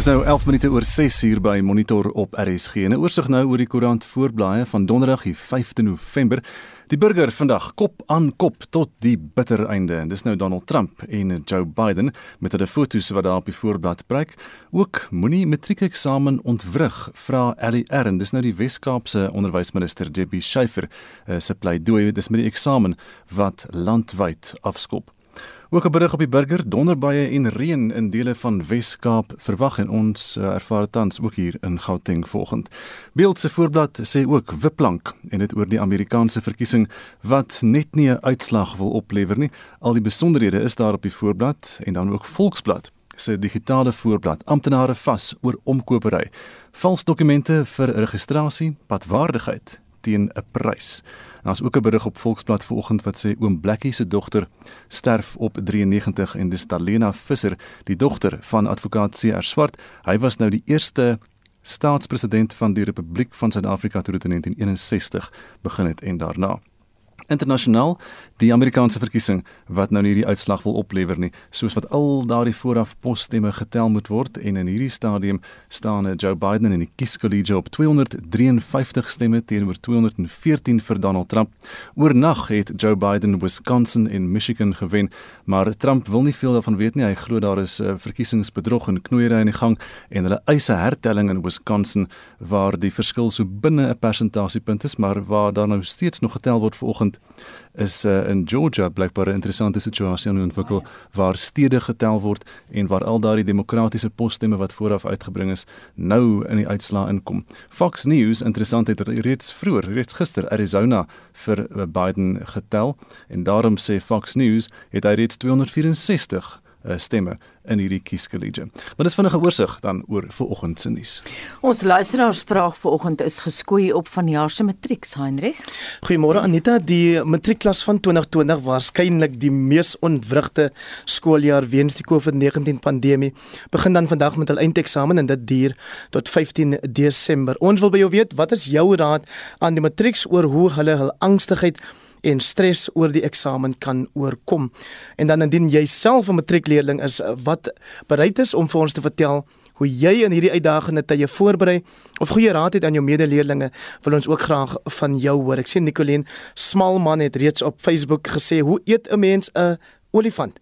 Dis nou 11 minute oor 6 uur by Monitor op RSG. 'n Oorsig nou oor die koerant voorblaaie van Donderdag die 5de November. Die burger vandag kop aan kop tot die bitter einde. En dis nou Donald Trump en Joe Biden met hulle foto's wat daar op die voorblad pryk. Ook moenie matriekeksamen ontwrig, vra Ellie Ern. Dis nou die Wes-Kaapse onderwysminister Debbie Schiefer uh, se pleidooi. Dis met die eksamen wat landwyd afskop. Ook 'n berig op die burger, donderbuie en reën in dele van Wes-Kaap verwag en ons uh, ervaar tans ook hier in Gauteng volgend. Beeld se voorblad sê ook Wiplank en dit oor die Amerikaanse verkiesing wat net nie 'n uitslag wil oplewer nie. Al die besonderhede is daar op die voorblad en dan ook Volksblad se digitale voorblad amptenare vas oor omkopery, vals dokumente vir registrasie, padwaardigheid teen 'n prys. Daar's ook 'n berig op Volksblad vanoggend wat sê oom Blackie se dogter sterf op 93 en dis Talena Visser, die dogter van advokaat C.R. Swart. Hy was nou die eerste staatspresident van die Republiek van Suid-Afrika toe dit in 1961 begin het en daarna internasionaal die Amerikaanse verkiesing wat nou nie die uitslag wil oplewer nie soos wat al daardie vooraf posstemme getel moet word en in hierdie stadium staan Joe Biden in die kieskollege op 253 stemme teenoor 214 vir Donald Trump. Oornag het Joe Biden Wisconsin en Michigan gewen, maar Trump wil nie veel daarvan weet nie. Hy glo daar is uh, verkiesingsbedrog en knoeiery in die gang en hulle eis 'n hertelling in Wisconsin waar die verskil so binne 'n persentasiepunt is, maar waar daar nou steeds nog getel word vanoggend is uh, in Georgia blykbaar 'n interessante situasie aan die ontwikkel waar stede getel word en waar al daardie demokratiese posstemme wat vooraf uitgebring is nou in die uitslaa inkom. Fox News interessant het reeds vroeër, reeds gister Arizona vir eh, Biden getel en daarom sê Fox News het hy reeds 264 uh, stemme in hierdie kieskollege. Maar dis vinnige oorsig dan oor vanoggend se nuus. Ons luisteraars vraag vanoggend is geskoei op vanjaar se matrieks, Heinrich. Goeiemôre Anita, die matriekklas van 2020 waarskynlik die mees ontwrigte skooljaar weens die COVID-19 pandemie. Begin dan vandag met hul eindeksamen en dit duur tot 15 Desember. Ons wil by jou weet, wat is jou raad aan die matrieks oor hoe hulle hul angstigheid en stres oor die eksamen kan oorkom. En dan indien jy self 'n matriekleerling is wat bereid is om vir ons te vertel hoe jy in hierdie uitdagende tye voorberei of goeie raad het aan jou medeleerlinge, wil ons ook graag van jou hoor. Ek sien Nicoline Smalman het reeds op Facebook gesê, "Hoe eet 'n mens 'n olifant?"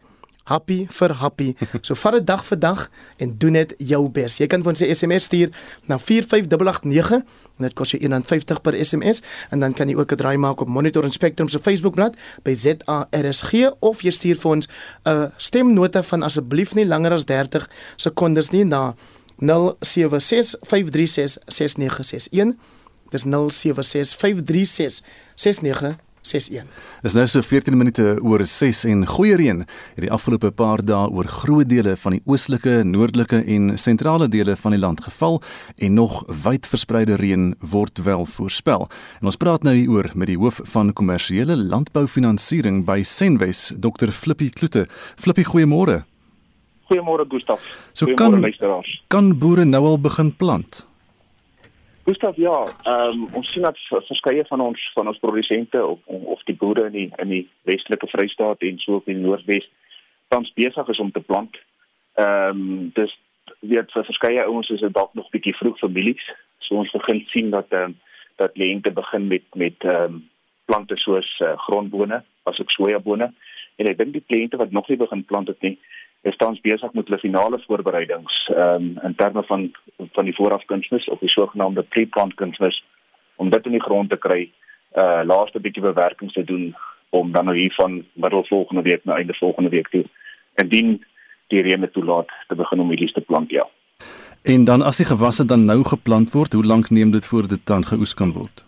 Happy vir happy. So vat dit dag vir dag en doen net jou bes. Jy kan vir ons 'n SMS stuur na 45889 en dit kos jou R1.50 per SMS en dan kan jy ook 'n draai maak op Monitor en Spectrum se Facebookblad by ZARSG of jy stuur vir ons 'n stemnota van asseblief nie langer as 30 sekondes nie na 0765366961. Dis 0765366961. 61. Dis nou so 14 minute oor 6 en goeie reën het die afgelope paar dae oor groot dele van die oostelike, noordelike en sentrale dele van die land geval en nog wyd verspreide reën word wel voorspel. En ons praat nou hieroor met die hoof van kommersiële landboufinansiering by Senwes, Dr. Flippie Kloete. Flippie, goeiemôre. Goeiemôre Gustaf. So goeiemôre kan, luisteraars. Kan boere nou al begin plant? Gustav, ja, ehm um, ons sien dat verskeie van ons van ons produsente of of die boere in die in die Westelike Vrystaat en so in die Noordwes tans besig is om te plant. Ehm um, dis weet vir verskeie ouens is dit dalk nog bietjie vroeg vir mielies. So ons begin sien dat ehm um, dat lente begin met met ehm um, plante soos uh, grondbone, asook sojabone. En ek dink die plante wat nog nie begin plant het nie, is tans besig met hulle finale voorbereidings um, in terme van van die voorafkunsmis of die sogenaamde pre-plant kunsmis om dit in die grond te kry, uh laaste bietjie bewerkings te doen om dan nou hier van middel volgende week na einde volgende week toe indien die reën toelaat te begin om hierdie te plant ja. En dan as die gewasse dan nou geplant word, hoe lank neem dit voor dit dan geoes kan word?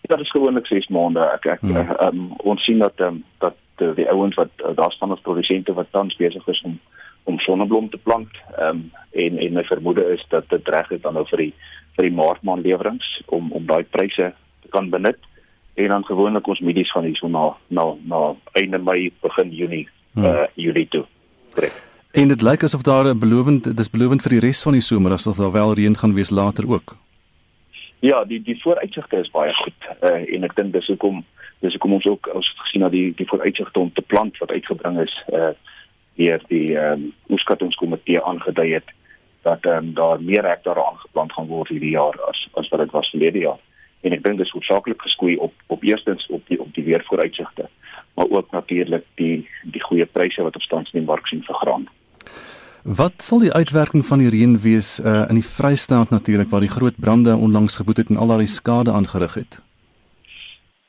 Ja, dit is gewoonlik 6 maande. Ek ek hmm. um, ons sien dat um, dat die, die ouens wat uh, daar staan as produsente wat tans besig is om om sonneblom te plant. Ehm um, en en my vermoede is dat dit reg is dan nou vir die vir die maartmaand lewerings om om daai pryse te kan benut en dan gewoonlik ons midies van hierso na na na einde Mei begin Junie hmm. uh Julie toe. Korrek. En dit lyk asof daar 'n belovend dis belovend vir die res van die somer asof daar wel reën gaan wees later ook. Ja, die die vooruitsigte is baie goed. Uh en ek dink dis hoekom dis hoekom ons ook ons gesien dat die die vooruitsigte om te plant wat uitgebring is uh deur die ehm um, oeskattingskomitee aangedui het dat ehm um, daar meer hektare aangeplant gaan word hierdie jaar as as wat dit was verlede jaar. En ek dink dis hoofsaaklik geskoei op op eerstens op die op die weervooruitsigte, maar ook natuurlik die die goeie pryse wat op stand in die mark sien vir graan. Wat sal die uitwerking van die reën wees uh, in die Vrystaat natuurlik waar die groot brande onlangs gewoed het en al daai skade aangerig het?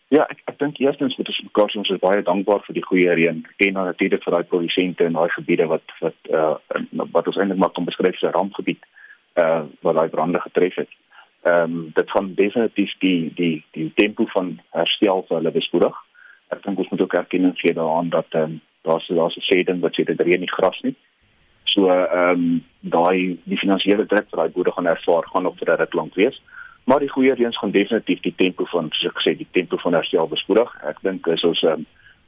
Ja, ek ek dink eerstens moet ons mekaar sê ons is baie dankbaar vir die goeie reën en dan natuurlik vir daai produsente in daai gebiede wat wat uh wat ons eintlik maar kan beskryf as 'n rampgebied uh wat daai brande getref het. Ehm um, dit gaan definitief die die die tempo van herstel vir hulle bespoedig. Ek dink ons moet ook erkenning gee daaraan dat ehm um, daar's daar's 'n sê ding wat sê dit reën nie gras nie. So ehm um, daai die finansiële druk vir daai boere gaan ervaar gaan nog vir 'n ruk lank wees. Maar die goeie reëns gaan definitief die tempo van soos ek gesê die tempo van herstel bespoedig. Ek dink as ons 'n um,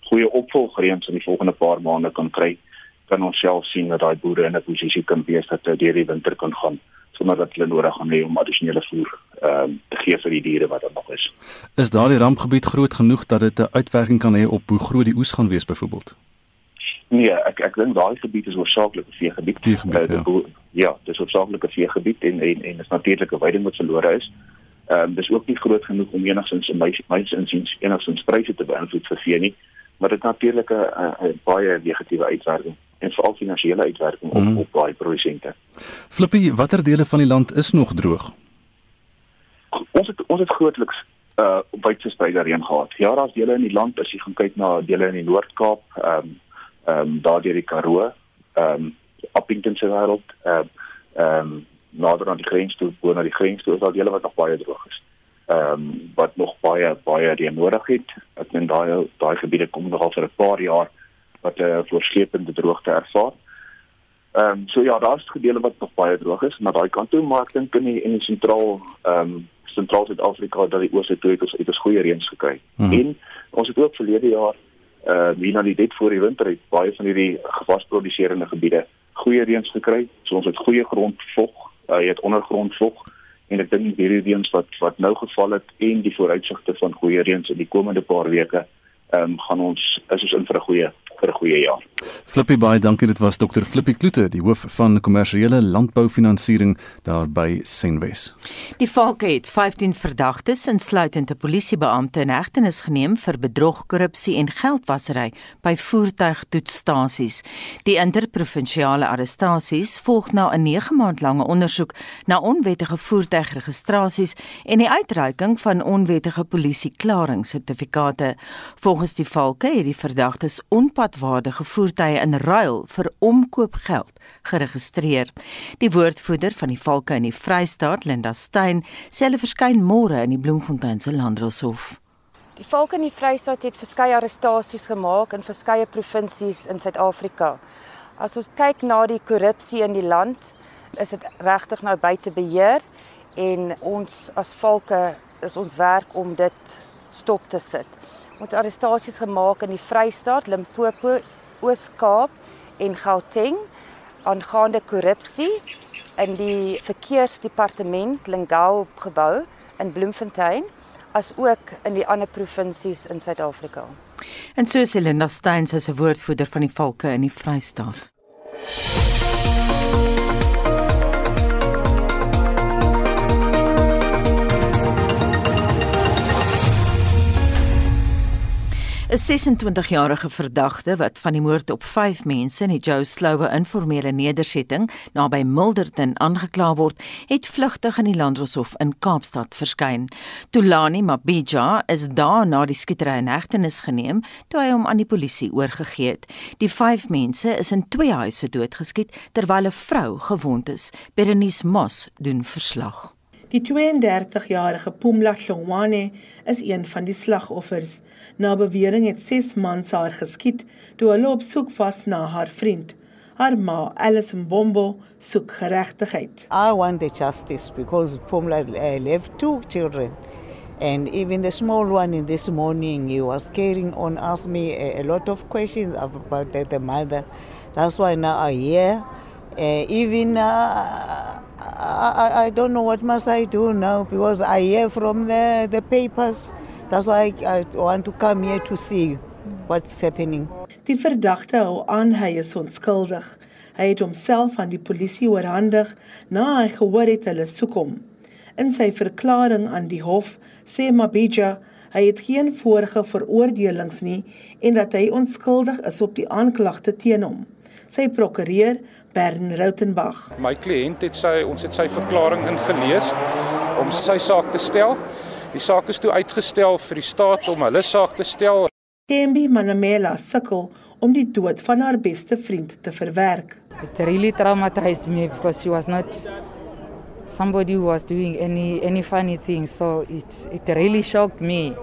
goeie opvolgreëns in die volgende paar maande kan kry, kan ons self sien dat daai boere in 'n posisie kan wees dat hulle deur die winter kan gaan sonder dat hulle nodig gaan hê om addisionele voer ehm um, te gee vir die diere wat daar nog is. Is daardie rampgebied groot genoeg dat dit 'n uitwerking kan hê op hoe groot die oes gaan wees byvoorbeeld? Nee, ek ek dink daai gebied is oorsakeklik 'n veegebied. Veegebied, uh, ja. ja, dis oorsakeklik 'n veegebied en en en is natuurlike weiding wat verlore is. Ehm um, dis ook nie groot genoeg om enigsins in my mense insiens enigsins pryse te beïnvloed vir vee nie, maar dit natuurlik 'n baie negatiewe uitwerking en veral finansiële uitwerking op mm. op baie produsente. Flippie, watter dele van die land is nog droog? Ons het ons het grootliks uh wyd verspreide reën gehad. Ja, daar's dele in die land as jy gaan kyk na dele in die Noord-Kaap, ehm um, ehm um, daardeur die Karoo, ehm um, Appington se wêreld, ehm ehm nader aan die grens toe, bo na die grens toe, is daar dele wat nog baie droog is. Ehm um, wat nog baie baie reën nodig het. Ek dink daai daai gebiede kom nog al vir 'n paar jaar wat 'n uh, voorslepende droogte ervaar. Ehm um, so ja, daar's gedeelte wat nog baie droog is, maar daai kant toe maar ek dink in die in die sentraal ehm um, sentraal Suid-Afrika dat die ooste toe het ons uit ons goeie reëns gekry. Hmm. En ons het ook verlede jaar uh wie nou net voor die winter het baie van hierdie gewasproduserende gebiede goeie reëns gekry. So ons het goeie grondvog, uh, jy het ondergrondvog en ek dink hierdie reëns wat wat nou geval het en die vooruitsigte van goeie reëns in die komende paar weke ehm um, gaan ons is ons in vir 'n goeie vir 'n goeie jaar. Flippie baie dankie dit was Dr Flippie Kloete die hoof van kommersiële landboufinansiering daar by Senwes. Die valke het 15 verdagtes insluitend 'n polisiebeampte in hegtenis geneem vir bedrog, korrupsie en geldwasery by voertuigtoetsstasies. Die interprovinsiale arrestasies volg na 'n 9 maand lange ondersoek na onwettige voertuigregistrasies en die uitreiking van onwettige polisieklaringssertifikate. Volgens die valke het die verdagtes onpad padwaardige voertuie in ruil vir omkoopgeld geregistreer. Die woordvoerder van die Valke in die Vrystaat, Linda Stein, sê hulle verskyn môre in die Bloemfontein se Landdroshof. Die Valke in die Vrystaat het verskeie arrestasies gemaak in verskeie provinsies in Suid-Afrika. As ons kyk na die korrupsie in die land, is dit regtig nou buite beheer en ons as Valke is ons werk om dit stop te sit met arrestasies gemaak in die Vrystaat, Limpopo, Oos-Kaap en Gauteng aangaande korrupsie in die verkeersdepartement Lingao gebou in Bloemfontein as ook in die ander provinsies in Suid-Afrika. En so is Linda Steins as 'n woordvoerder van die Valke in die Vrystaat. 'n 26-jarige verdagte wat van die moord op 5 mense in die Joe Slowe informele nedersetting naby Milderton aangekla word, het vlugtig in die Landdroshof in Kaapstad verskyn. Tulani Mabija is daar na die skietery in hegtenis geneem toe hy hom aan die polisie oorgegee het. Die 5 mense is in twee huise doodgeskiet terwyl 'n vrou gewond is. Berenice Moss doen verslag. Die 32-jarige Pumla Hlongwane is een van die slagoffers. Na bewering het 6 mans haar geskiet toe hulle op soek was na haar vriend. Haar ma, Alice Mbombo, soek geregtigheid. I want the justice because Pumla uh, left two children. And even the small one in this morning, he was carrying on, asked me a, a lot of questions about the, the mother. That's why now I hear. Uh, even uh, I, I don't know what must I do now because I hear from the, the papers. That's why I, I want to come here to see what's happening. Die verdagte hou aan hy is onskuldig. Hy het homself aan die polisie oorhandig na hy gehoor het hulle soek hom. In sy verklaring aan die hof sê Mabija hy het geen vorige veroordelings nie en dat hy onskuldig is op die aanklagte teen hom. Sy prokureur, Bern Rautenbach. My kliënt het sy ons het sy verklaring ingelees om sy saak te stel. Die saak is toe uitgestel vir die staat om hulle saak te stel. Kembi Manamela sukkel om die dood van haar beste vriend te verwerk. It really traumatized me because she was not somebody who was doing any any funny things so it it really shocked me.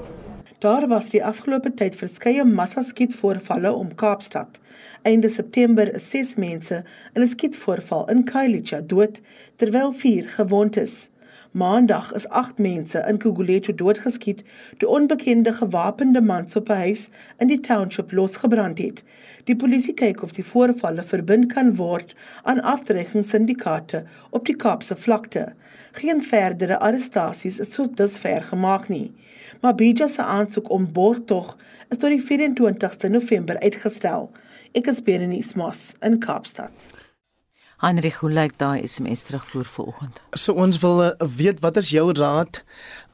Daar was die afgelope tyd verskeie massaskietvoorvalle om Kaapstad. Einde September is 6 mense in 'n skietvoorval in Khayelitsha dood terwyl 4 gewond is. Maandag is 8 mense in Gugulethu doodgeskiet toe onbekende gewapende mans op 'n huis in die township losgebrand het. Die polisie kyk of die voorvalle verbind kan word aan aftrekkingssyndikaate op die Kaapse vlakte. Geen verdere arrestasies is soos dusver gemaak nie. Maar Bija se aansoek om borgtog is tot die 24ste November uitgestel. Ek is Berenice Moss in Kaapstad. Heinrich, hoe lyk daai SMS terugvoer vanoggend? So ons wil uh, weet wat is jou raad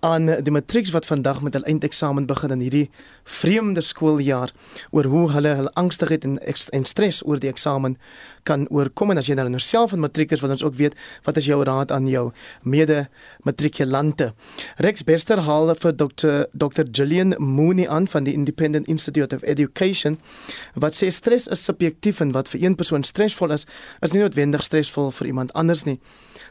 aan die matrieks wat vandag met hul eindeksamen begin in hierdie vreemde skooljaar oor hoe hulle hul angstigheid en en stres oor die eksamen kan oorkom en as jy nou self 'n matriek is wat ons ook weet wat is jou raad aan jou mede matrikulante Rex Bester haal vir Dr Dr Gillian Mooney aan van die Independent Institute of Education wat sê stres is subjektief en wat vir een persoon stresvol is is nie noodwendig stresvol vir iemand anders nie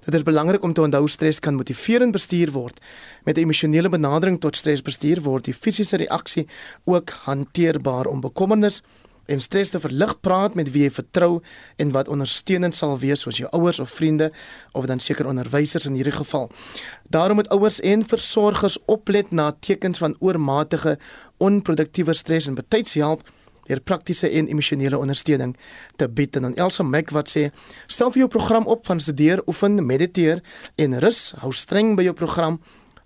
Dit is belangrik om te onthou stres kan motiverend bestuur word. Met 'n emosionele benadering tot stres bestuur word. Die fisiese reaksie ook hanteerbaar om bekommernis en stres te verlig. Praat met wie jy vertrou en wat ondersteunend sal wees soos jou ouers of vriende of dan seker onderwysers in hierdie geval. Daarom moet ouers en versorgers oplet na tekens van oormatige onproduktiewe stres en betyds help deur praktiese en emosionele ondersteuning te bied. En dan Elsa Mac wat sê stel vir jou program op van studeer, oefen, mediteer en rus, hou streng by jou program,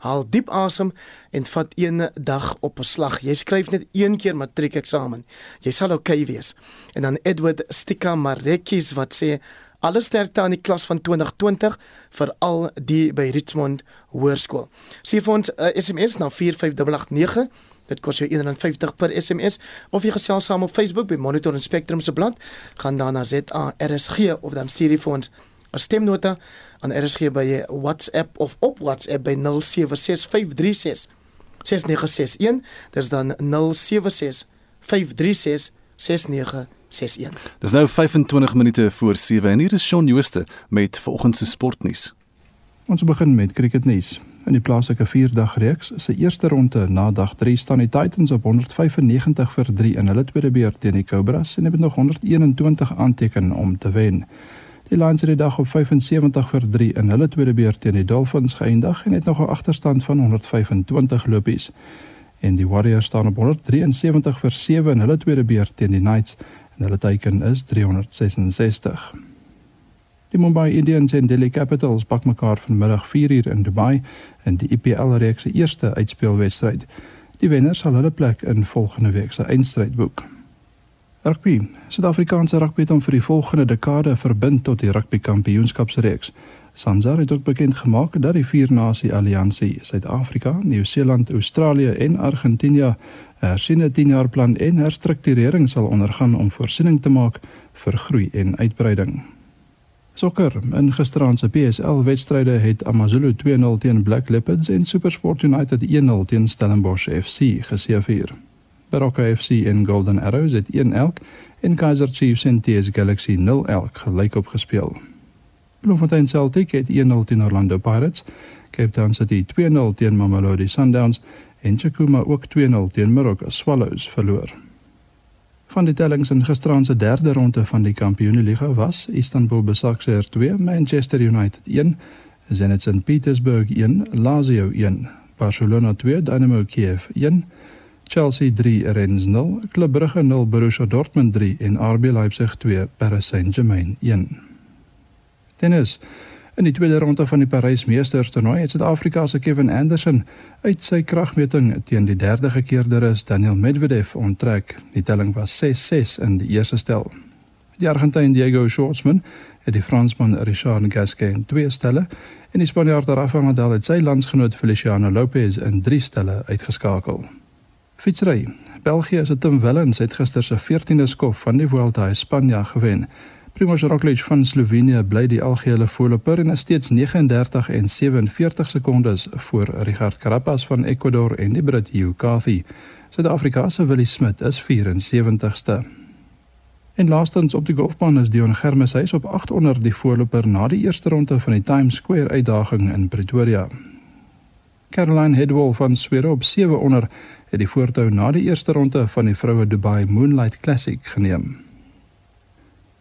haal diep asem en vat een dag op 'n slag. Jy skryf net een keer matriekeksamen. Jy sal oukei okay wees. En dan Edward Stika Marekis wat sê alle sterkte aan die klas van 2020 vir al die by Richmond Hoërskool. Sien vir ons uh, SMS na 45889 Dit kos jou R1.50 per SMS of jy gesels saam op Facebook by Monitor en Spectrum se blad, gaan dan na ZARSG of dan stuur jy vir ons 'n stemnota aan RSG by WhatsApp of op WhatsApp by 076536 6961. Dis dan 076536 6961. Dis nou 25 minute voor 7 en hier is Shaun Jooste met vanoggend se sportnuus. Ons begin met cricketnuus. In die plaaslike 4-dag reeks se eerste ronde na dag 3 staan die Titans op 195 vir 3 in hulle tweede beurt teen die Cobras en het nog 121 aanteken om te wen. Die Lions het die dag op 75 vir 3 in hulle tweede beurt teen die Dolphins geëindig en het nog 'n agterstand van 125 lopies. En die Warriors staan op 173 vir 7 in hulle tweede beurt teen die Knights en hulle teiken is 366. Die Mumbai Indians en Delhi Capitals pak mekaar vanmiddag 4uur in Dubai in die IPL reeks se eerste uitspelwedstryd. Die wenner sal hulle plek in volgende week se eindstryd boek. Rugby. Suid-Afrikaanse rugby het om vir die volgende dekade verbind tot die rugby kampioenskapsreeks. Sanzar het ook bekend gemaak dat die vier nasie alliansie Suid-Afrika, Nieu-Seeland, Australië en Argentinië 'n hersiene 10-jaar plan en herstrukturering sal ondergaan om voorsiening te maak vir groei en uitbreiding. Sokker. In gisteraand se PSL wedstryde het AmaZulu 2-0 teen Black Leopards en SuperSport United 1-0 teen Stellenbosch FC geseëvier. Baroka FC en Golden Arrows het 1 elk en Kaizer Chiefs en TS Galaxy 0 elk gelyk op gespeel. Bloemfontein Celtic het 1-0 teen Orlando Pirates, Cape Town City 2-0 teen Mamelodi Sundowns en Chakuma ook 2-0 teen Moroka Swallows verloor. Van die tellings in gisteraand se derde ronde van die Kampioenligga was Istanbul Besiktas 2, Manchester United 1, Zenit St Petersburg 1, Lazio 1, Barcelona 2, Dynamo Kiev 1, Chelsea 3, Rennes 0, Club Brugge 0, Borussia Dortmund 3 en RB Leipzig 2, Paris Saint-Germain 1. Tennis In die tweede ronde van die Parys Meesters toernooi het Suid-Afrika se Kevin Anderson uit sy kragmeting teen die derde gekeerde rus Daniel Medvedev onttrek. Die telling was 6-6 in die eerste stel. Die Argentyn Diego Schwartzman het die Fransman Richard Gasquet in twee stelle en die Spanjaard Rafael Nadal het sy landsgenoot Feliciano Lopez in drie stelle uitgeskakel. Fietsry. België se Tim Wellens het gister se 14de skof van die Vuelta in Spanje gewen. Primož Roglič van Slovenië bly die algehele voorloper en is steeds 39 en 47 sekondes voor Richard Carapaz van Ecuador en die Brit Hugh Carthy. Suid-Afrika se Willie Smit is 74ste. En laastens op die golfbaan is Dion Germes hy op 8 onder die voorloper na die eerste ronde van die Times Square uitdaging in Pretoria. Caroline Hedwall van Swede op 7 onder het die voortou na die eerste ronde van die vroue Dubai Moonlight Classic geneem.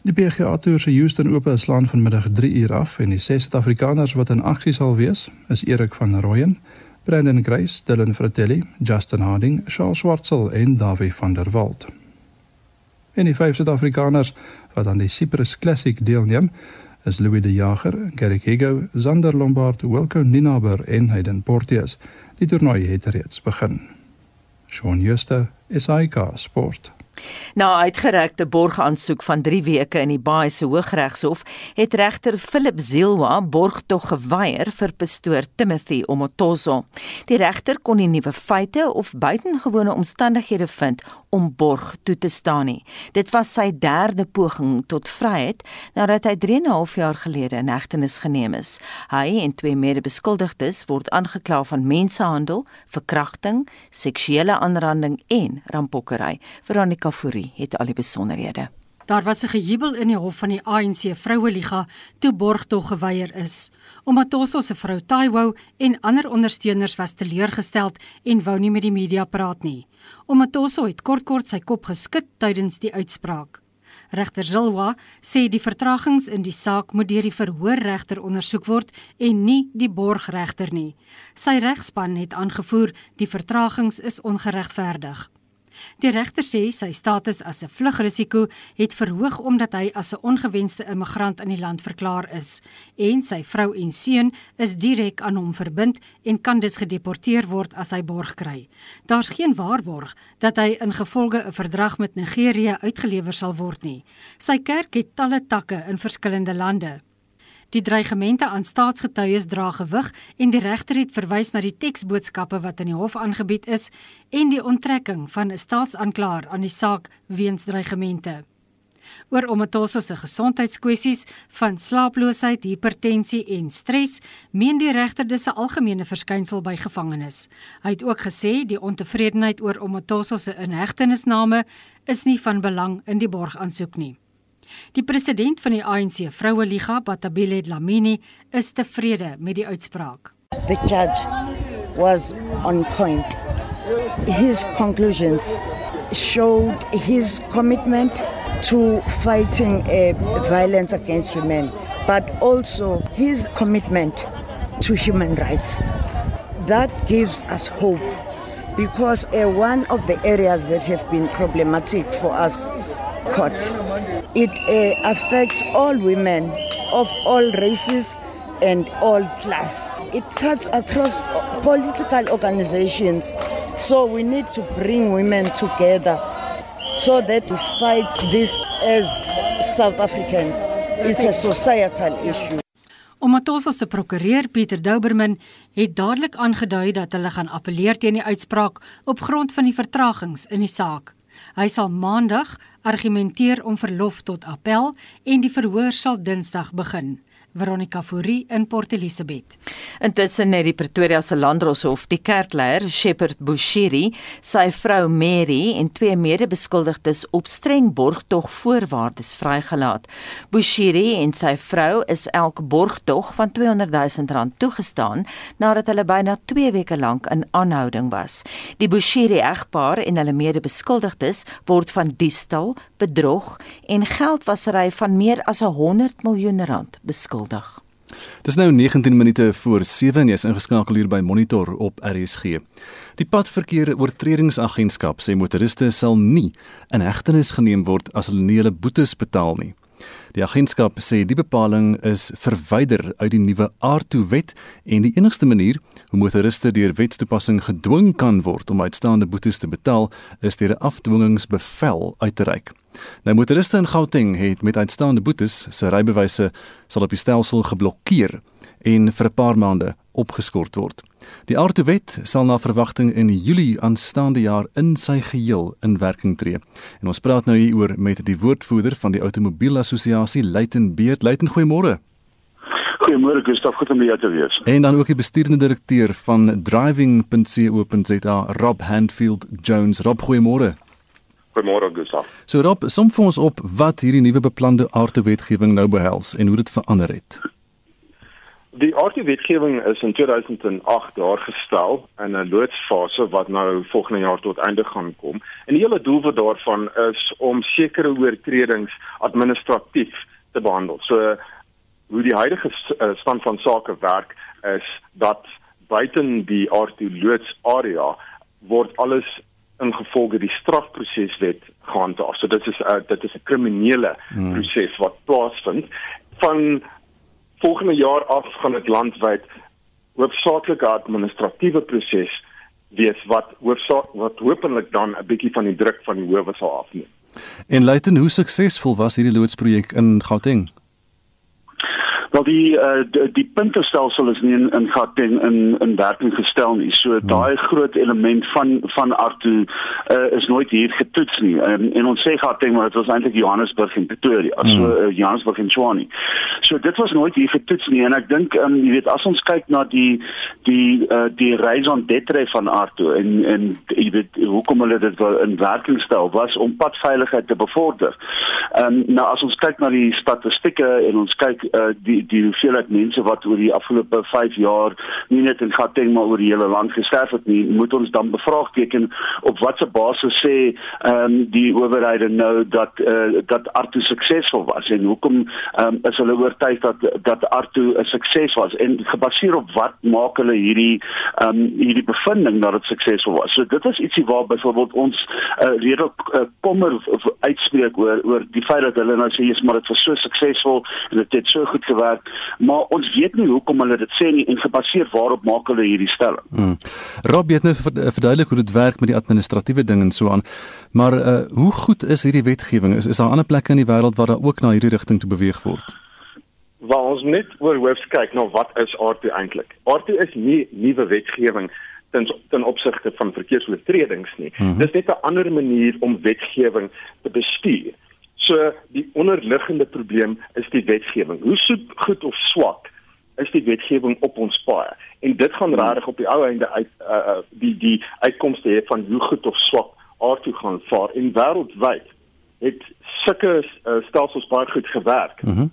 Die PGA Tour se Houston Ope slaan vanmiddag 3 uur af en die ses Suid-Afrikaners wat in aksie sal wees, is Erik van Rooyen, Brendan Grace, Dylan Fratelli, Justin Harding, Charles Schwartzel en Davie van der Walt. En die vyf Suid-Afrikaners wat aan die Cyprus Classic deelneem, is Louis de Jager, Gary Hego, Zander Lombard, Wilco Ninaber en Hayden Porteous. Die toernooi het reeds begin. Shaun Schuster, SAK Sport. Na uitgerekte borgaansoek van 3 weke in die Baai se Hooggeregshof, het regter Philip Zilwa borgtog geweier vir pastoor Timothy Omotozo. Die regter kon nie nuwe feite of buitengewone omstandighede vind om borg toe te staan nie. Dit was sy derde poging tot vryheid nadat hy 3 en 'n half jaar gelede in hegtenis geneem is. Hy en twee mede-beskuldigdes word aangekla van mensenhandel, verkrachting, seksuele aanranding en rampokkery. Veronica Fourie het al die besonderhede. Daar was 'n gejubel in die hof van die ANC Vroueliga toe borgtog geweier is. Omdat Tosso se vrou Taiwo en ander ondersteuners was teleurgesteld en wou nie met die media praat nie. Omdat Tosso het kort-kort sy kop geskit tydens die uitspraak. Regter Zilwa sê die vertragings in die saak moet deur die verhoorregter ondersoek word en nie die borgregter nie. Sy regspan het aangevoer die vertragings is ongeregverdig. Die regter sê sy status as 'n vlugrisiko het verhoog omdat hy as 'n ongewenste immigrant in die land verklaar is en sy vrou en seun is direk aan hom verbind en kan dus gedeporteer word as hy borg kry. Daar's geen waarborg dat hy ingevolge 'n verdrag met Nigerië uitgelewer sal word nie. Sy kerk het talle takke in verskillende lande. Die dreigemente aan staatsgetuies dra gewig en die regter het verwys na die teksboodskappe wat in die hof aangebied is en die onttrekking van 'n staatsanklaer aan die saak weens dreigemente. Oor Omatoso se gesondheidskwessies van slaaploosheid, hipertensie en stres, meen die regter dis 'n algemene verskynsel by gevangenes. Hy het ook gesê die ontevredenheid oor Omatoso se inhegtenisname is nie van belang in die borgaansoek nie. Die president van die ANC Vroue Liga, Batabile Dlamini, is tevrede met die uitspraak. The judge was on point. His conclusions showed his commitment to fighting uh, violence against women, but also his commitment to human rights. That gives us hope because uh, one of the areas that have been problematic for us courts. It uh, affects all women of all races and all class. It cuts across political organizations. So we need to bring women together so that we fight this as South Africans. It's a societal issue. Omatoso se prokureur Pieter Douberman het dadelik aangedui dat hulle gaan appeleer teen die uitspraak op grond van die vertragings in die saak. Hy sal maandag argumenteer om verlof tot appel en die verhoor sal Dinsdag begin. Veronica Fourie in Port Elizabeth. Intussen het die Pretoria se Landdroshof die kerkleier Shepherd Bushiri, sy vrou Mary en twee mede-beskuldigdes op streng borgtog voorwaardes vrygelaat. Bushiri en sy vrou is elk borgtog van 200 000 rand toegestaan nadat hulle byna 2 weke lank in aanhouding was. Die Bushiri egpaar en hulle mede-beskuldigdes word van diefstal, bedrog en geldwasery van meer as 100 miljoen rand beskuldig skuldig. Dis nou 19 minute voor 7 en jy's ingeskakel hier by Monitor op RSG. Die Padverkeer Oortredingsagentskap sê motoriste sal nie in hegtenis geneem word as hulle nie hulle boetes betaal nie. Die agentskap sê die bepaling is verwyder uit die nuwe aardtoewet en die enigste manier hoe motoriste deur wetstoepassing gedwing kan word om uitstaande boetes te betaal is deur 'n afdwingingsbevel uit te reik. Nou motoriste in Gauteng het met uitstaande boetes sy rybewyse sal op die stelsel geblokkeer en vir 'n paar maande opgeskort word. Die aardwet sal na verwagting in Julie aanstaande jaar in sy geheel in werking tree. En ons praat nou hieroor met die woordvoerder van die Automobielassosiasie, Luiten Beerd. Luiten, goeiemôre. Goeiemôre, Gustaf, goed om by jou te wees. En dan ook die bestuurende direkteur van driving.co.za, Rob Handfield Jones. Rob, goeiemôre. Goeiemôre, Gustaf. So Rob, som vir ons op wat hierdie nuwe beplande aardwetgewing nou behels en hoe dit verander het. Die RT-wetgewing is in 2008 daar gestel in 'n loodsfase wat nou volgende jaar tot einde gaan kom. En die hele doel daarvan is om sekere oortredings administratief te behandel. So hoe die huidige eh, stand van sake werk is dat buiten die RT-loodsarea word alles ingevolge die strafproseswet gehandhaaf. So dit is 'n uh, dit is 'n kriminele hmm. proses wat plaasvind van volgende jaar af gaan dit landwyd hoofsaaklike administratiewe proses wees wat hoofsaak wat hopelik dan 'n bietjie van die druk van die howe sal afneem. En Luiten, hoe suksesvol was hierdie loodsprojek in Gauteng? Wel die uh, die, die puntestelsel is nie in in Gauteng in in werking gestel nie. So hmm. daai groot element van van Artu uh, is nooit hier getoets nie. Um, en ons sê Gauteng maar dit was eintlik Johannesburg en Pretoria. Hmm. So uh, Johannesburg en Tshwane. So dit was nooit hier getoets nie en ek dink um, jy weet as ons kyk na die die uh, die raison d'être van Artu en en jy weet hoekom hulle dit wil in werking stel was om padveiligheid te bevorder. Ehm um, nou as ons kyk na die statistieke en ons kyk uh, die die hoeveelheid mense wat oor die afgelope 5 jaar nie net in Gauteng maar oor die hele land gesterf het nie, moet ons dan bevraagteken op watter basis sê ehm um, die owerhede nou dat uh, dat Arto suksesvol was en hoekom ehm um, is hulle oortuig dat dat Arto 'n sukses was en gebaseer op wat maak hulle hierdie ehm um, hierdie bevinding dat dit suksesvol was. So dit is ietsie waar byvoorbeeld ons uh, redelik uh, kommer uitspreek oor oor die feit dat hulle nou sê jy's maar dit was so suksesvol en dit het so goed gewerk werk, maar ons weet nie hoekom hulle dit sê nie en gebaseer waarop maak hulle hierdie stelling. Hmm. Rob het nou verduidelik hoe dit werk met die administratiewe ding en so aan. Maar uh, hoe goed is hierdie wetgewing? Is is daar ander plekke in die wêreld waar daar ook na hierdie rigting toe beweeg word? Waar ons net oor hoofs kyk na nou wat is RT eintlik? RT is nie nuwe wetgewing ten ten opsigte van verkeersoortredings nie. Mm -hmm. Dis net 'n ander manier om wetgewing te bestuur. So die onderliggende probleem is die wetgewing. Hoe soet, goed of swak is die wetgewing op ons paaie? En dit gaan regtig op die ou einde uit uh, die die uitkomste hê van hoe goed of swak aard toe gaan vaar en wêreldwyd het sulke uh, stelsels baie goed gewerk. Mhm. Mm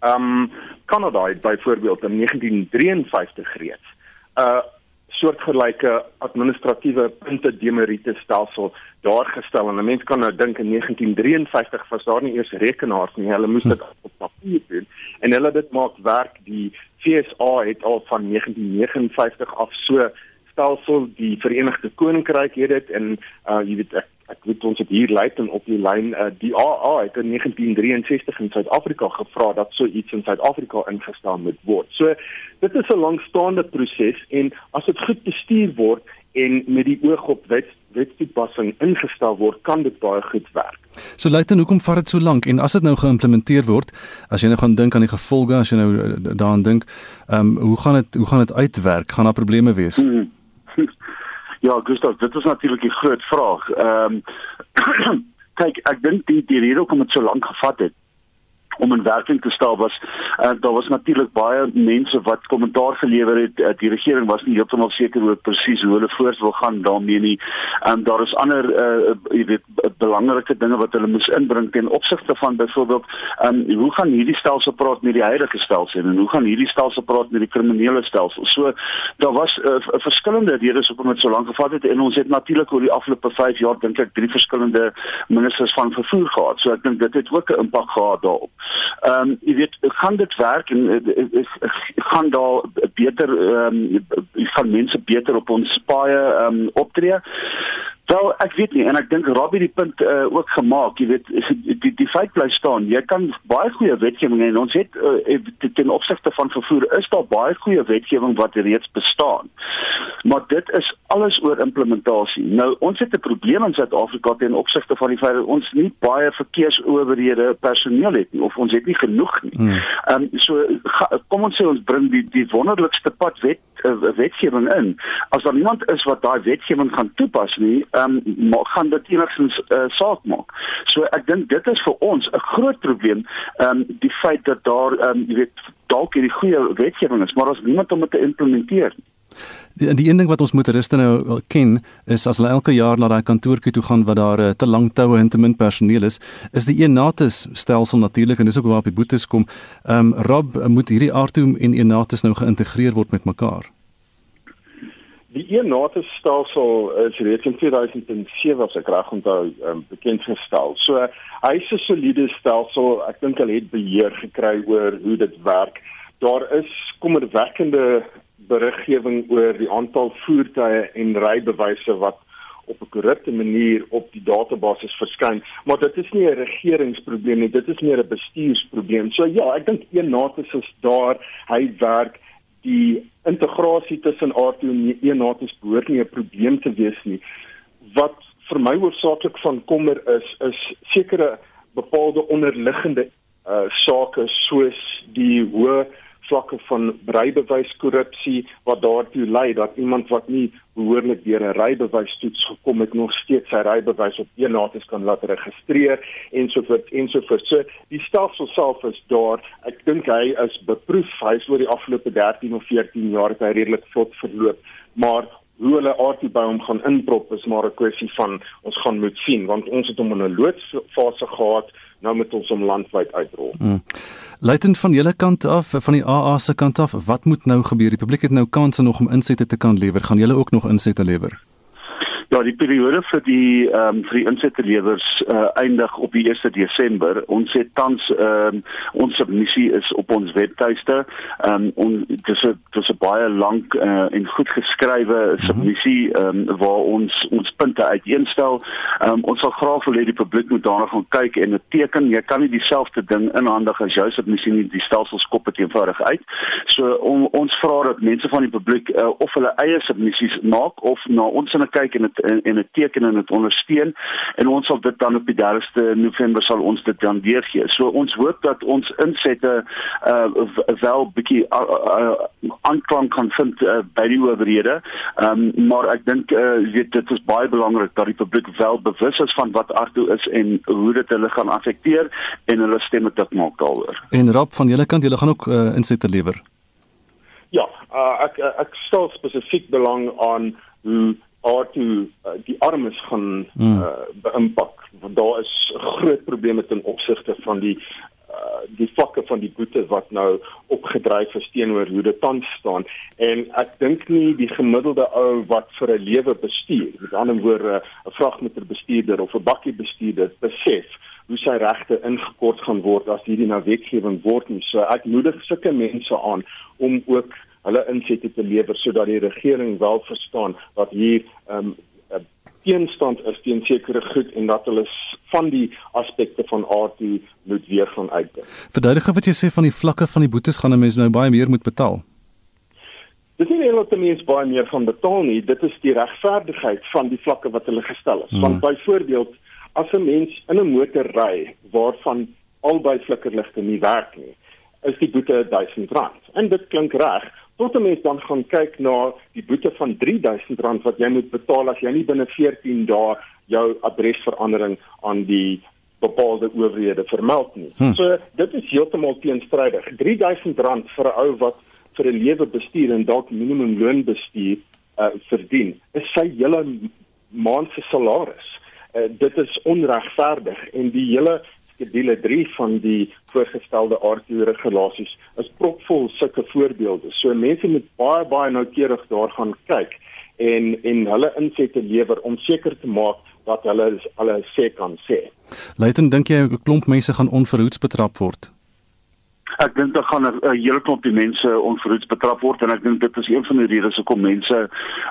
um Kanada het byvoorbeeld in 1953 reeds 'n uh, soortgelyke administratiewe punte demerite stelsel daar gestel. En 'n mens kan nou dink in 1953 was daar nie eers rekenaars nie. Hulle moes dit op papier doen en hulle dit maak werk. Die FSA het al van 1959 af so stelsel die Verenigde Koninkryk het dit en uh, jy weet ek ek weet ons het hier lei en op die lyn uh, die AA het in 1963 in Suid-Afrika gevra dat so iets in Suid-Afrika ingestel moet word. So dit is 'n langstaande proses en as dit goed bestuur word en met die oog op wet wetstoepassing ingestel word, kan dit baie goed werk. So lei dan hoekom vat dit so lank en as dit nou geïmplementeer word, as jy nou gaan dink aan die gevolge as jy nou uh, daaraan dink, ehm um, hoe gaan dit hoe gaan dit uitwerk? Gaan daar probleme wees? Hmm. Ja, Gustav, dit is natuurlik 'n groot vraag. Ehm um, kyk, ek dink die die rede hoekom dit so lank gevat het om in werking te stel was uh, daar was natuurlik baie mense wat kommentaar gelewer het uh, die regering was nie heeltemal seker oor presies hoe hulle voort wil gaan daarmee nie. En um, daar is ander uh, jy weet belangrike dinge wat hulle moes inbring ten opsigte van byvoorbeeld um, hoe gaan hierdie stelsel praat met die huidige stelsel en hoe gaan hierdie stelsel praat met die kriminele stelsel? So daar was uh, verskillende redes hoekom dit so lank gevat het en ons het natuurlik oor die afgelope 5 jaar dink ek drie verskillende ministers van vervoer gehad. So ek dink dit het ook 'n impak gehad daarop Ehm um, jy weet gaan dit werk en uh, gaan daar beter ehm um, van mense beter op ons paaie ehm um, optree. Wel, ek weet nie en ek dink Robbie die punt uh, ook gemaak, jy weet die die feit bly staan. Jy kan baie goeie wetgewing en ons het uh, ten opsigte van vervoer is daar baie goeie wetgewing wat reeds bestaan. Maar dit is alles oor implementasie. Nou ons het 'n probleem in Suid-Afrika ten opsigte van die feit dat ons nie baie verkeersowerhede personeel het nie of ons het nie genoeg nie. Hmm. Ehm um, so ga, kom ons sê ons bring die die wonderlikste pad wet uh, wetgewing in. As daar niemand is wat daai wetgewing gaan toepas nie, ehm um, gaan dit enigstens uh, saak maak. So ek dink dit is vir ons 'n groot probleem, ehm um, die feit dat daar ehm um, jy weet dalk hierdie goeie wetgewing is, maar as niemand om dit te implementeer nie. Die die een ding wat ons moet ruste nou ken is as hulle elke jaar na daai kantoortjie toe gaan wat daar uh, te lank toue en te min personeel is, is die Enatus stelsel natuurlik en dis ook waar op die boetes kom. Ehm um, Rob moet hierdie Artum en Enatus nou geïntegreer word met mekaar. Die Enatus stelsel is reeds in 2007 as ek reg onthou um, bekend gestel. So hy is 'n soliede stelsel. Ek dink hulle het beheer gekry oor hoe dit werk. Daar is kommerwekkende beriggewing oor die aantal voertuie en rybewyse wat op 'n korrupte manier op die database verskyn, maar dit is nie 'n regeringsprobleem nie, dit is meer 'n bestuursprobleem. So ja, ek dink een natus is daar, hy werk die integrasie tussen R2 en E-natus behoort nie 'n probleem te wees nie. Wat vir my hoofsaaklik van kommer is, is sekere bepaalde onderliggende uh sake soos die hoë vlakke van rybewyskorrupsie wat daartoe lei dat iemand wat nie behoorlik deur 'n rybewystoets gekom het nog steeds sy rybewys op eenates kan laat registreer ensovoorts ensovoorts. So die stelsel self is daar. Ek dink hy is beproef. Hy is oor die afgelope 13 of 14 jaar het hy redelik vlot verloop, maar hoe hulle aardbou gaan inprop is maar 'n kwessie van ons gaan moet sien want ons het hom in 'n loodsfase gehad nou met ons om landwyd uitrol. Hmm. Luitend van julle kant af, van die AA se kant af, wat moet nou gebeur? Die publiek het nou kanse nog om insette te kan lewer. Gaan julle ook nog insette lewer? Ja, die periode vir die ehm um, vir die insettelewers uh, eindig op die 1 Desember. Ons het tans ehm um, ons submissie is op ons webtuiste. Ehm um, dis 'n dis 'n baie lank uh, en goed geskrywe mhm. submissie ehm um, waar ons ons punte uiteenstel. Ehm um, ons sal graag wil hê die publiek moet daarna gaan kyk en 'n teken. Jy kan nie dieselfde ding inhandig as jou submissie nie. Die stelsels kop dit eenvoudig uit. So on, ons vra dat mense van die publiek uh, of hulle eie submissies maak of na ons in 'n kyk en dit en, en 'n teken en dit ondersteun en ons sal dit dan op die 30ste November sal ons dit dan deurgee. So ons hoop dat ons insette uh wel bietjie aanklank uh, uh, kan vind uh, by die owerhede. Ehm um, maar ek dink uh weet dit is baie belangrik dat die publiek wel bewus is van wat Arto is en hoe dit hulle gaan affekteer en hulle stemme dit maak daaroor. En Rap van julle kant, julle gaan ook uh, insette lewer. Ja, uh, ek ek stel spesifiek belang aan hoe R2 uh, die armes gaan mm. uh, beïmpak. Want daar is groot probleme ten opsigte van die uh, die vlakke van die boete wat nou opgedryf is teenoor hoe dit tans staan. En ek dink nie die gemiddelde ou wat vir 'n lewe bestuur met ander woorde 'n vragmotor bestuurder of 'n bakkie bestuurder besef hoe sy regte ingekort gaan word as hierdie nou wetgewing word nie. So ek moedig sulke mense aan om ook hulle insette te lewer sodat die regering wel verstaan dat hier ehm um, teenstand is teen sekere goed en dat hulle van die aspekte van aard moet weer gaan uitdink. Verduidige wat jy sê van die vlakke van die boetes gaan 'n mens nou baie meer moet betaal. Dit is nie net dat mense baie meer van betaal nie, dit is die regverdigheid van die vlakke wat hulle gestel is. Hmm. Want byvoorbeeld as 'n mens in 'n motor ry waarvan albei flikkerligte nie werk nie, is die boete R1000. En dit klink reg, tot 'n mens dan gaan kyk na die boete van R3000 wat jy moet betaal as jy nie binne 14 dae jou adresverandering aan die bepaalde owerhede vermeld nie. Hmm. So dit is heeltemal teenstrydig. R3000 vir 'n ou wat vir 'n lewe bestuur en dalk minimumloon bestuur uh, verdien, is sy hele maand se salaris. Uh, dit is onregverdig en die hele skedule 3 van die voorgestelde RTO regulasies is propvol sulke voorbeelde. So mense moet baie baie noukeurig daar gaan kyk en en hulle insette lewer om seker te maak dat hulle hulle sê kan sê. Luiten dink jy 'n klomp mense gaan onverhoeds betrap word? Ek dink dit gaan 'n hele klomp mense onverhoeds betrap word en ek dink dit is een van die redes hoekom mense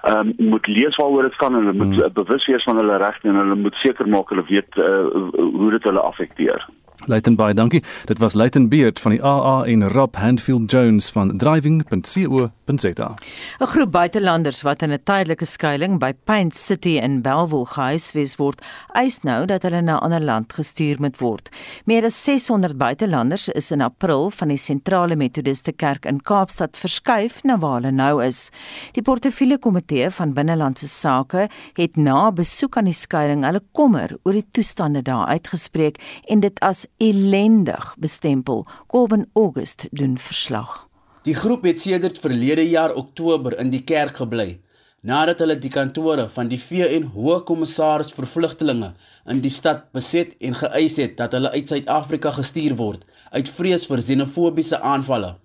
ehm um, moet lees waaroor dit gaan en hulle moet hmm. bewus wees van hulle regte en hulle moet seker maak hulle weet uh, hoe dit hulle affekteer. Leighton baie dankie. Dit was Leighton Beard van die AA en Rob Handfield Jones van driving.co.za. 'n Groep buitelanders wat in 'n tydelike skuilings by Paint City in Bellville gehuisves word, eis nou dat hulle na 'n ander land gestuur moet word. Meer as 600 buitelanders is in April van die Sentrale Methodiste Kerk in Kaapstad verskuif na waar hulle nou is. Die portefeulje komitee van binnelandse sake het na besoek aan die skuilings hulle kommer oor die toestande daar uitgespreek en dit as ellendig bestempel. Kobben August doen verslag. Die groep het sedert verlede jaar Oktober in die kerk gebly nadat hulle die kantore van die VN Hoë Kommissaris vir Vlugtelinge in die stad beset en geëis het dat hulle uit Suid-Afrika gestuur word uit vrees vir xenofobiese aanvalle.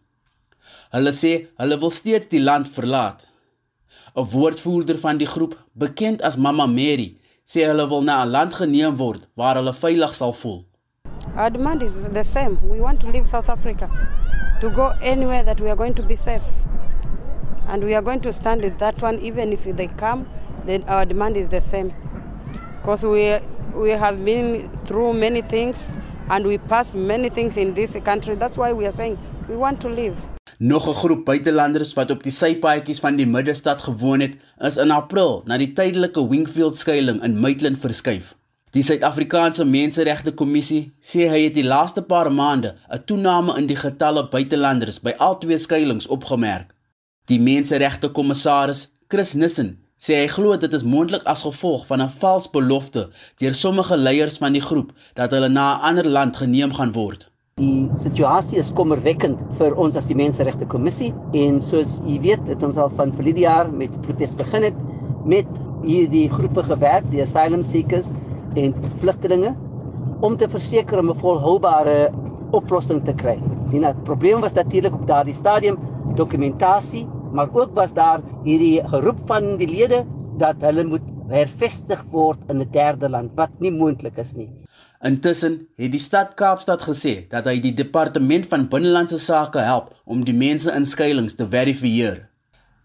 Hulle sê hulle wil steeds die land verlaat. 'n Woordvoerder van die groep, bekend as Mama Mary, sê hulle wil na 'n land geneem word waar hulle veilig sal voel. Our demand is the same. We want to leave South Africa to go anywhere that we are going to be safe. And we are going to stand with that one even if they come, then our demand is the same. Because we we have been through many things and we passed many things in this country. That's why we are saying we want to leave. Nog 'n groep buitelanders wat op die sypaadjies van die middestad gewoon het, is in April na die tydelike Wingfield skuilings in Maitland verskuif. Die Suid-Afrikaanse Menseregte Kommissie sê hy het die laaste paar maande 'n toename in die getalle buitelanders by al twee skuilings opgemerk. Die Menseregte Kommissaris, Chris Nissen, sê hy glo dit is moontlik as gevolg van 'n vals belofte deur sommige leiers van die groep dat hulle na 'n ander land geneem gaan word. Die situasie is kommerwekkend vir ons as die Menseregte Kommissie en soos u weet, het ons al van verlede jaar met protes begin het met hierdie groepe gewerk, die asylum seekers en vlugtelinge om te verseker om 'n volhoubare oplossing te kry. Die probleem was natuurlik op daardie stadium dokumentasie, maar ook was daar hierdie geroep van die lede dat hulle moet hervestig word in 'n derde land wat nie moontlik is nie. Intussen het die stad Kaapstad gesê dat hy die departement van binnelandse sake help om die mense in skuilings te verifieer.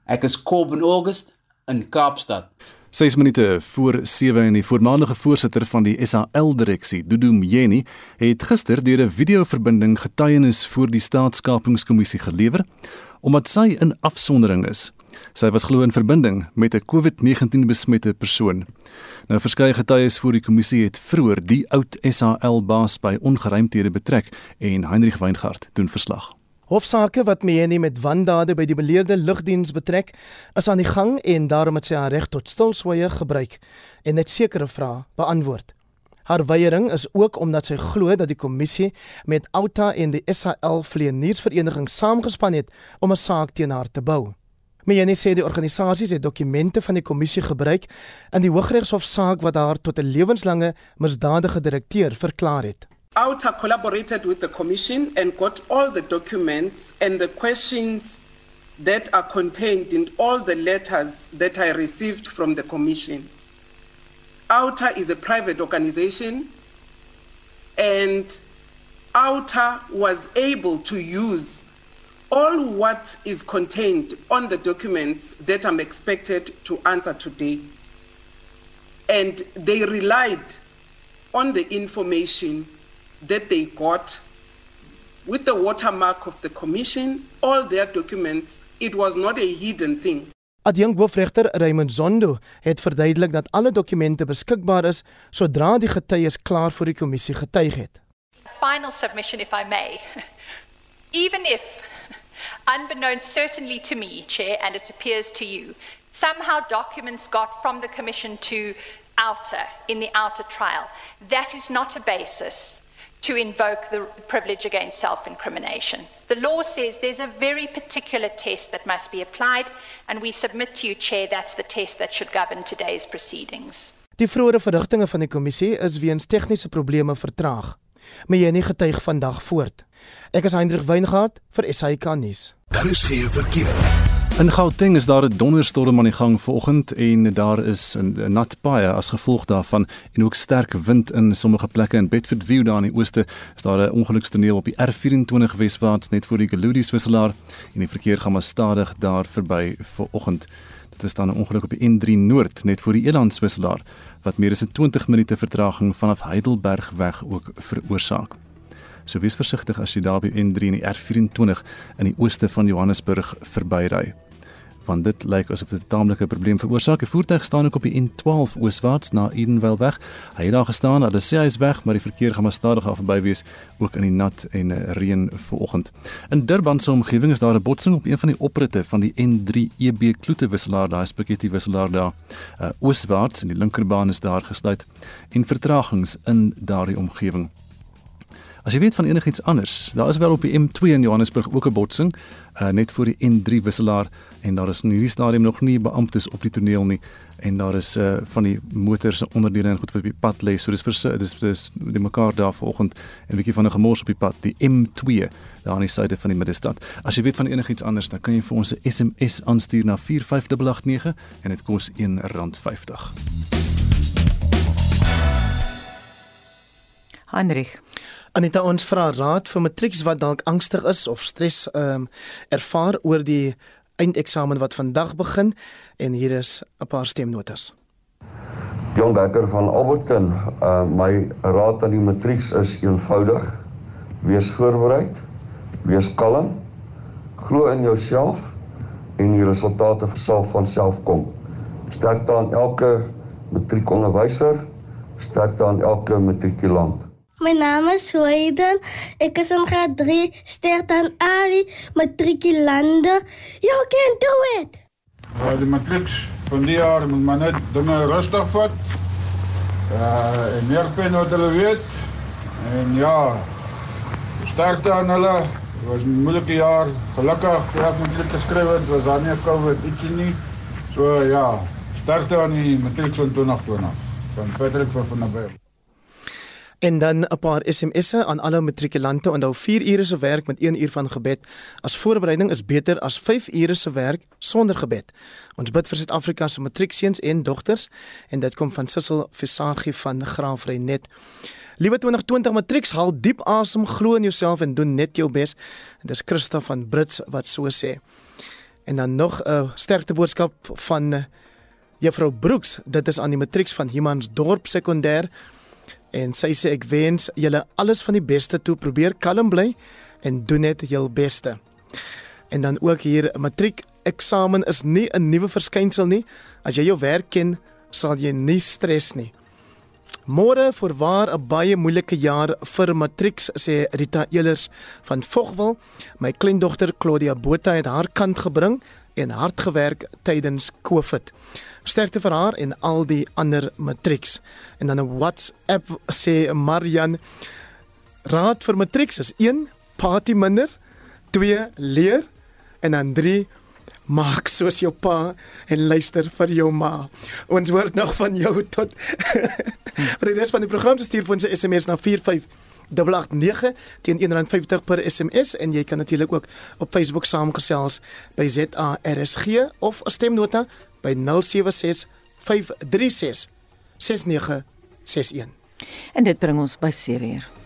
Ek is Kobben August in Kaapstad. 6 minute voor 7 en die voormalige voorsitter van die SAL direksie, Dudu Mjeni, het gister deur 'n video-verbinding getuienis voor die staatskapingskommissie gelewer omdat sy in afsondering is. Sy was glo in verbinding met 'n COVID-19 besmette persoon. Nou verskeie getuies voor die kommissie het vroeër die oud SAL baas by ongeruimthede betrek en Heinrich Weingart doen verslag. Hofsaake wat Meni met wandade by die beleerde lugdiens betrek, is aan die gang en daarom het sy haar reg tot stilswye gebruik en net sekere vrae beantwoord. Haar weiering is ook omdat sy glo dat die kommissie met Outa en die SAL vleiniersvereniging saamgespan het om 'n saak teen haar te bou. Meni sê die organisasies het dokumente van die kommissie gebruik in die Hooggeregshof saak wat haar tot 'n lewenslange misdadige direkteur verklaar het. OUTA collaborated with the Commission and got all the documents and the questions that are contained in all the letters that I received from the Commission. OUTA is a private organization and OUTA was able to use all what is contained on the documents that I'm expected to answer today. And they relied on the information that they got with the watermark of the commission, all their documents, it was not a hidden thing. Adjunk hoofregter Raymond Zondo het verduidelik dat alle dokumente beskikbaar is sodra die getuies klaar vir die kommissie getuig het. Final submission if I may. Even if unbeknownst certainly to me, chair, and it appears to you, somehow documents got from the commission to outer in the outer trial, that is not a basis to invoke the privilege against self incrimination. The law says there's a very particular test that must be applied, and we submit to you, Chair, that's the test that should govern today's proceedings. Die vroeëre verrigtinge van die kommissie is weens tegniese probleme vertraag. Maar jy nie getuig vandag voort. Ek is Hendrik Weingart vir SAK nuus. Daar is geen verkeer. In Gauteng is daar 'n donderstorm aan die gang vanoggend en daar is 'n nat paai as gevolg daarvan en ook sterk wind in sommige plekke in Bedfordview daar in die ooste is daar 'n ongelukstoneel op die R24 weswaarts net voor die Geludis wisselaar en die verkeer gaan maar stadig daar verby vanoggend. Dit was dan 'n ongeluk op die N3 Noord net voor die Elands wisselaar wat meer as 'n 20 minute vertraging vanaf Heidelberg weg ook veroorsaak. So wees versigtig as jy daar by N3 en die R24 in die ooste van Johannesburg verbyry want dit lyk asof dit 'n taamlike probleem veroorsaak. Die voertuig staan ook op die N12 ooswaarts na Edenvale weg. Hy het daar gestaan, hulle sê hy is weg, maar die verkeer gaan maar stadig af verby wees ook in die nat en eh, reën vanoggend. In Durban se omgewing is daar 'n botsing op een van die opritte van die N3 EB Kloete wisselaar, daai spaghetti wisselaar daar. Uh, ooswaarts en die linkerbaan is daar gesluit en vertragings in daardie omgewing. As jy weet van enigiets anders, daar is wel op die M2 in Johannesburg ook 'n botsing, uh, net voor die N3 wisselaar en daar is in hierdie stadium nog nie beamptes op die toneel nie en daar is uh, van die motors se onderdele en goed wat op die pad lê. So dis vir dis dis die mekaar daar vanoggend en 'n bietjie van 'n gemors op die pad, die M2 daar aan die suide van die middestad. As jy weet van enigiets anders, dan kan jy vir ons 'n SMS aanstuur na 45889 en dit kos R1.50. Heinrich Anita ons vra raad vir matrieks wat dalk angstig is of stres ehm um, ervaar oor die eindeksamen wat vandag begin en hier is 'n paar stemnotas. Jon Becker van Alberton, uh, my raad aan die matrieks is eenvoudig: wees voorbereid, wees kalm, glo in jouself en die resultate sal van self kom. Sterkte aan elke matriekonderwyser, sterkte aan elke matrikulant. My naam is Sweden. Ek is in graad 3, sterk aan Ali matrikulande. You can do it. Ja, die matriks van die jaar moet maar net dinge rustig vat. Uh en meer pen wat hulle weet. En ja, sterkte aan hulle. Dit was 'n moeilike jaar. Gelukkig het ek matriek geskryf het, was daar nie 'n COVID ietsie nie. So ja, sterkte aan die matriek van 2020 van Patrick van van der Berg. En dan 'n paar SMS'e aan alle matrikulante. Onthou 4 ure se werk met 1 uur van gebed as voorbereiding is beter as 5 ure se werk sonder gebed. Ons bid vir Suid-Afrika se matriekseuns en dogters en dit kom van Sissel Visagie van Graafrenet. Liewe 2020 matrieks, haal diep asem, glo in jouself en doen net jou bes. Dit is Christa van Brits wat so sê. En dan nog 'n sterkte boodskap van eh, Juffrou Broeks. Dit is aan die matrieks van Humansdorp Sekondêr en sy sê ek wens julle alles van die beste toe. Probeer kalm bly en doen net jou beste. En dan ook hier matriek eksamen is nie 'n nuwe verskynsel nie. As jy jou werk ken, sal jy nie stres nie. Môre voorwaar 'n baie moeilike jaar vir matrieks sê Rita Elers van Vogwel. My kleindogter Claudia Botha het haar kant gebring en hard gewerk tydens COVID. Sterkte vir haar en al die ander matrieks. En dan 'n WhatsApp sê Marian Raad vir matrieks is 1 party minder, 2 leer en dan 3 maak soos jou pa en luister vir jou ma. Ons hoor nog van jou tot vir die res van die program stuur vir ons 'n SMS na 45 889 teen R1.50 per SMS en jy kan natuurlik ook op Facebook saamgesels by ZARSG of 'n stemnota by 076 536 6961. En dit bring ons by 7 uur.